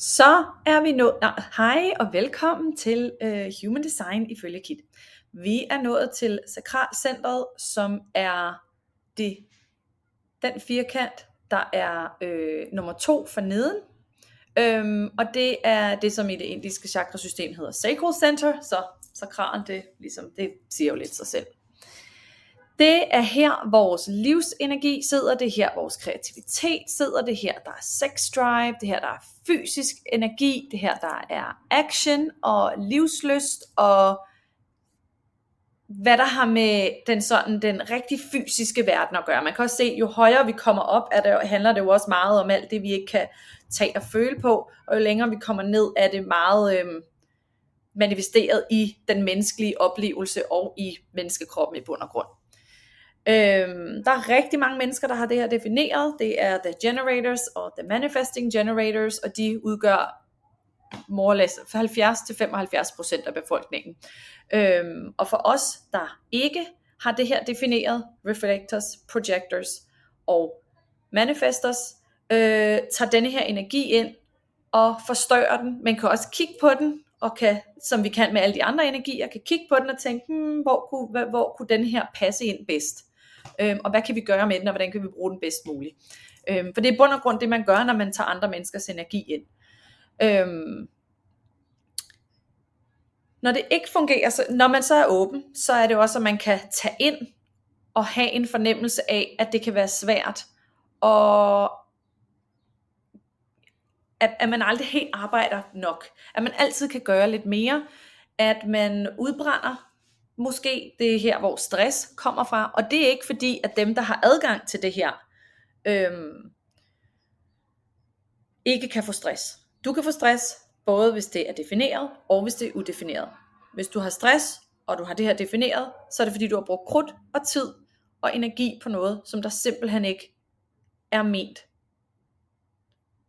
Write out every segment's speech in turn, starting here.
Så er vi nået, nej, hej og velkommen til uh, Human Design ifølge Kit. Vi er nået til Sakralcentret, som er det, den firkant, der er øh, nummer to for neden. Øhm, og det er det, som i det indiske chakrasystem hedder Sacral Center, så sakralen, det, ligesom, det siger jo lidt sig selv. Det er her vores livsenergi sidder, det er her vores kreativitet sidder, det er her der er sex drive, det er her der er fysisk energi, det her der er action og livsløst og hvad der har med den sådan den rigtig fysiske verden at gøre. Man kan også se, jo højere vi kommer op, er det, handler det jo også meget om alt det, vi ikke kan tage og føle på, og jo længere vi kommer ned, er det meget øhm, manifesteret i den menneskelige oplevelse og i menneskekroppen i bund og grund. Øhm, der er rigtig mange mennesker, der har det her defineret. Det er the generators og the manifesting generators, og de udgør more or less 70-75% af befolkningen. Øhm, og for os, der ikke har det her defineret, reflectors, projectors og manifestors, øh, tager denne her energi ind og forstørrer den. Man kan også kigge på den, og kan, som vi kan med alle de andre energier, kan kigge på den og tænke, hmm, hvor, kunne, hvor, hvor kunne den her passe ind bedst? Øhm, og hvad kan vi gøre med den, og hvordan kan vi bruge den bedst muligt? Øhm, for det er bund og grund det, man gør, når man tager andre menneskers energi ind. Øhm, når det ikke fungerer, så, når man så er åben, så er det også, at man kan tage ind og have en fornemmelse af, at det kan være svært, og at, at man aldrig helt arbejder nok. At man altid kan gøre lidt mere. At man udbrænder måske det er her, hvor stress kommer fra. Og det er ikke fordi, at dem, der har adgang til det her, øhm, ikke kan få stress. Du kan få stress, både hvis det er defineret, og hvis det er udefineret. Hvis du har stress, og du har det her defineret, så er det fordi, du har brugt krudt og tid og energi på noget, som der simpelthen ikke er ment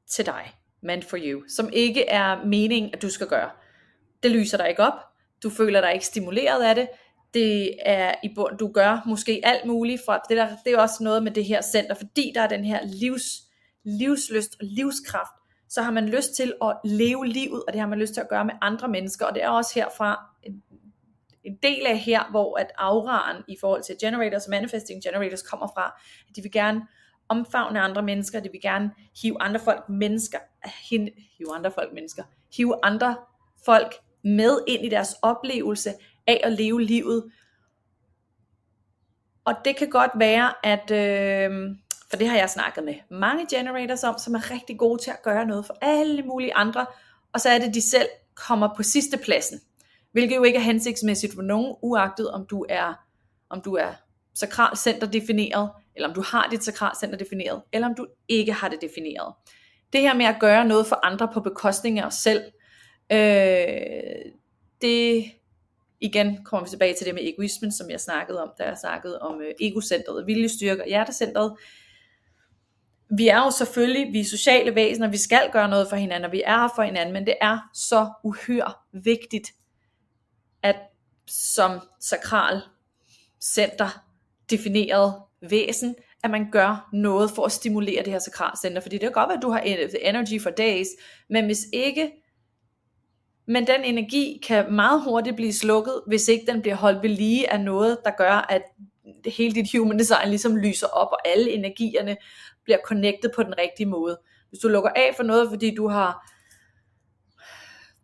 til dig. Meant for you. Som ikke er meningen, at du skal gøre. Det lyser dig ikke op. Du føler dig ikke stimuleret af det. Det er i bund, du gør måske alt muligt fra det, der, det er også noget med det her center, fordi der er den her livs, livsløst og livskraft, så har man lyst til at leve livet, og det har man lyst til at gøre med andre mennesker, og det er også herfra en, en del af her, hvor at auraen i forhold til generators, manifesting generators kommer fra, at de vil gerne omfavne andre mennesker, de vil gerne hive andre folk mennesker, hive andre folk mennesker, hive andre folk med ind i deres oplevelse af at leve livet. Og det kan godt være, at øh, for det har jeg snakket med mange generators om, som er rigtig gode til at gøre noget for alle mulige andre, og så er det, de selv kommer på sidste pladsen. Hvilket jo ikke er hensigtsmæssigt for nogen, uagtet om du er, om du er sakralcenter defineret, eller om du har dit sakralcenter defineret, eller om du ikke har det defineret. Det her med at gøre noget for andre på bekostning af os selv, øh, det igen kommer vi tilbage til det med egoismen, som jeg snakkede om, da jeg snakkede om øh, egocentret, viljestyrke og hjertecentret. Vi er jo selvfølgelig, vi er sociale væsener, vi skal gøre noget for hinanden, og vi er her for hinanden, men det er så uhyre vigtigt, at som sakral center defineret væsen, at man gør noget for at stimulere det her sakralcenter, fordi det kan godt være, at du har energy for days, men hvis ikke, men den energi kan meget hurtigt blive slukket, hvis ikke den bliver holdt ved lige af noget, der gør, at hele dit human design ligesom lyser op, og alle energierne bliver connected på den rigtige måde. Hvis du lukker af for noget, fordi du har,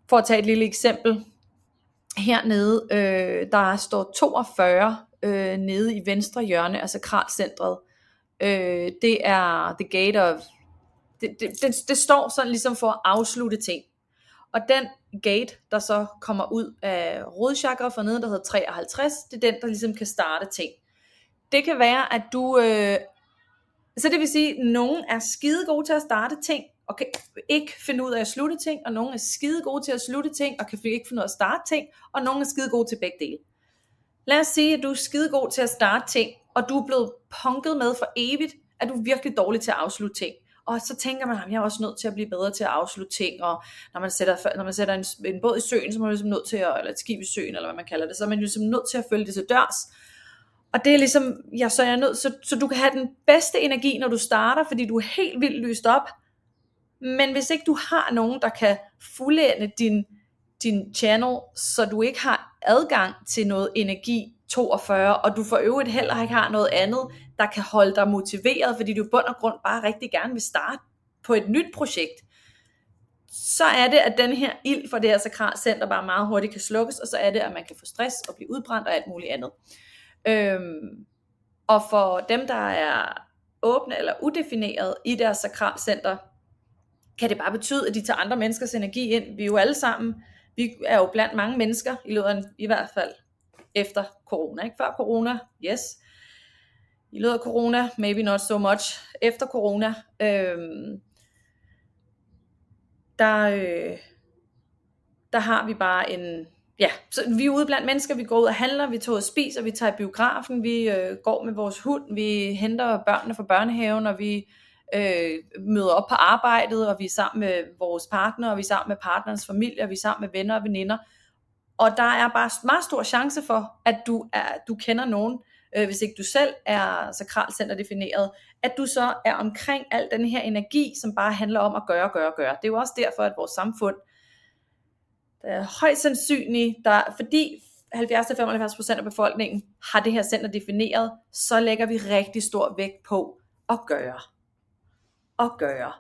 for at tage et lille eksempel, hernede, øh, der står 42 øh, nede i venstre hjørne, altså kralcentret. Øh, det er the gate of, det, det, det, det står sådan ligesom for at afslutte ting. Og den gate, der så kommer ud af rodchakra for neden, der hedder 53, det er den, der ligesom kan starte ting. Det kan være, at du øh, så det vil sige, at nogen er skide gode til at starte ting, og kan ikke finde ud af at slutte ting, og nogen er skide gode til at slutte ting, og kan ikke finde ud af at starte ting, og nogen er skide gode til begge dele. Lad os sige, at du er skide god til at starte ting, og du er blevet punket med for evigt, at du er virkelig dårlig til at afslutte ting. Og så tænker man, at jeg er også nødt til at blive bedre til at afslutte ting, og når man sætter, når man sætter en, en båd i søen, så er man ligesom nødt til at, eller et skib i søen, eller hvad man kalder det, så er man ligesom nødt til at følge det til dørs, og det er ligesom, ja, så, er nødt, så, så du kan have den bedste energi, når du starter, fordi du er helt vildt lyst op. Men hvis ikke du har nogen, der kan fuldende din, din channel, så du ikke har adgang til noget energi 42, og du for øvrigt heller ikke har noget andet, der kan holde dig motiveret, fordi du i bund og grund bare rigtig gerne vil starte på et nyt projekt, så er det, at den her ild for det her sakralcenter bare meget hurtigt kan slukkes, og så er det, at man kan få stress og blive udbrændt og alt muligt andet. Øhm, og for dem, der er åbne eller udefineret i deres sakralcenter, kan det bare betyde, at de tager andre menneskers energi ind. Vi er jo alle sammen, vi er jo blandt mange mennesker, i løbet af, i hvert fald efter corona. Ikke? Før corona, yes. I løbet af corona, maybe not so much. Efter corona, øh, der, øh, der har vi bare en, ja, så vi er ude blandt mennesker, vi går ud og handler, vi tager og spiser, vi tager i biografen, vi øh, går med vores hund, vi henter børnene fra børnehaven, og vi øh, møder op på arbejdet, og vi er sammen med vores partner, og vi er sammen med partnerens familie, og vi er sammen med venner og veninder. Og der er bare meget stor chance for, at du, er, du kender nogen, øh, hvis ikke du selv er sakralcenter defineret, at du så er omkring al den her energi, som bare handler om at gøre, gøre, gøre. Det er jo også derfor, at vores samfund der er højst sandsynligt, der, fordi 70-75% af befolkningen har det her center defineret, så lægger vi rigtig stor vægt på at gøre. At gøre.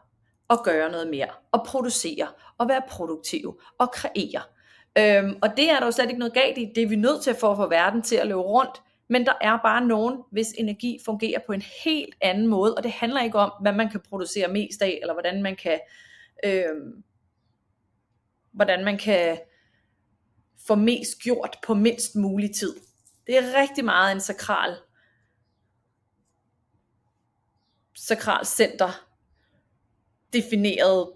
Og gøre noget mere. Og producere. Og være produktiv. Og kreere. Øhm, og det er der jo slet ikke noget galt i. Det er vi nødt til at få for verden til at løbe rundt. Men der er bare nogen, hvis energi fungerer på en helt anden måde. Og det handler ikke om, hvad man kan producere mest af, eller hvordan man kan, øhm, hvordan man kan få mest gjort på mindst mulig tid. Det er rigtig meget en sakral sakral center defineret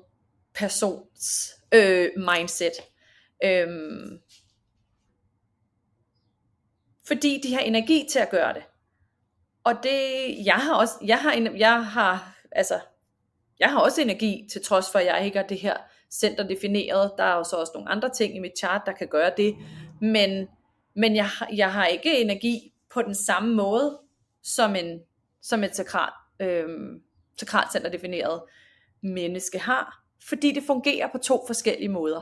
persons øh, mindset. Øhm, fordi de har energi til at gøre det. Og det, jeg har også, jeg har, jeg har, altså, jeg har også energi, til trods for, at jeg ikke har det her center defineret. Der er jo så også nogle andre ting i mit chart, der kan gøre det. Men, men jeg, jeg har ikke energi på den samme måde, som, en, som et sakral, øhm, sakralt center defineret menneske har. Fordi det fungerer på to forskellige måder.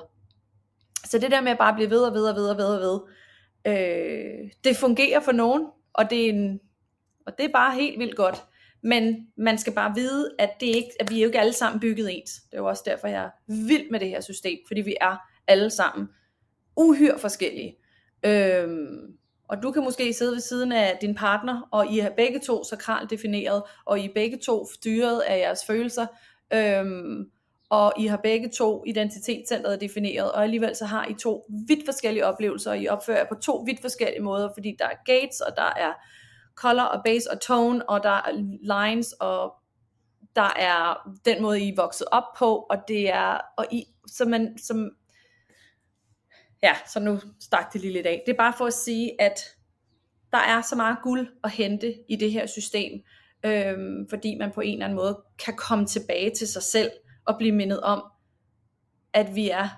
Så det der med at bare blive ved og ved og ved og ved og ved, øh, det fungerer for nogen, og det, er en, og det er bare helt vildt godt. Men man skal bare vide, at, det ikke, at vi er jo ikke alle sammen bygget ens. Det er jo også derfor, jeg er vild med det her system, fordi vi er alle sammen uhyre forskellige. Øhm, og du kan måske sidde ved siden af din partner, og I har begge to sakralt defineret, og I er begge to styret af jeres følelser. Øhm, og I har begge to identitetscentret defineret, og alligevel så har I to vidt forskellige oplevelser, og I opfører jer på to vidt forskellige måder, fordi der er gates, og der er color og base og tone, og der er lines, og der er den måde, I er vokset op på, og det er, og I, så man, som, ja, så nu stak det lige lidt af. Det er bare for at sige, at der er så meget guld at hente i det her system, øhm, fordi man på en eller anden måde kan komme tilbage til sig selv, og blive mindet om, at vi er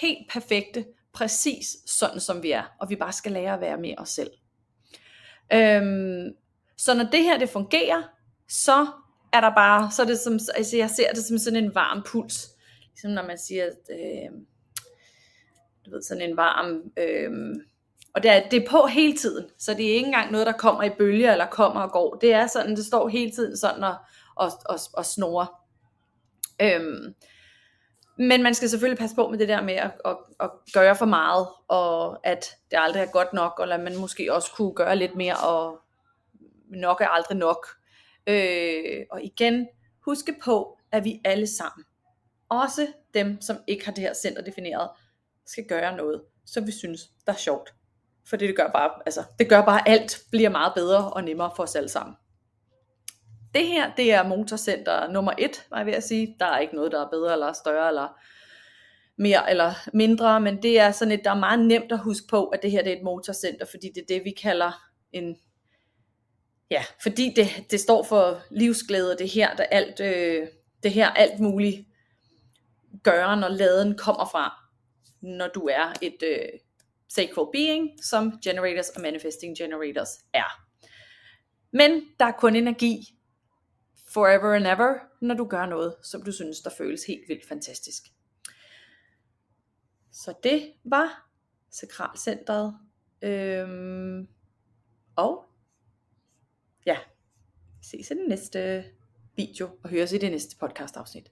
helt perfekte, præcis sådan som vi er, og vi bare skal lære at være med os selv. Øhm, så når det her det fungerer, så er der bare, så er det som, altså jeg ser det som sådan en varm puls, ligesom når man siger, at, øh, du ved, sådan en varm, øh, og det er, det er på hele tiden, så det er ikke engang noget, der kommer i bølger, eller kommer og går, det er sådan, det står hele tiden sådan og, og, og, og snore. Øhm, men man skal selvfølgelig passe på med det der med at, at, at gøre for meget, og at det aldrig er godt nok, eller man måske også kunne gøre lidt mere, og nok er aldrig nok. Øh, og igen, huske på, at vi alle sammen, også dem, som ikke har det her center defineret, skal gøre noget, som vi synes, der er sjovt. Fordi det gør bare, altså, det gør bare, alt bliver meget bedre og nemmere for os alle sammen. Det her, det er motorcenter nummer et, var jeg ved at sige. Der er ikke noget, der er bedre eller større eller mere eller mindre, men det er sådan et, der er meget nemt at huske på, at det her det er et motorcenter, fordi det er det, vi kalder en, ja, fordi det, det står for livsglæde, det her, der alt, øh, det her alt muligt gøren og laden kommer fra, når du er et øh, sacral being, som generators og manifesting generators er. Men der er kun energi forever and ever, når du gør noget, som du synes, der føles helt vildt fantastisk. Så det var Sakralcentret. Øhm, og ja, ses i den næste video og høres i det næste podcast afsnit.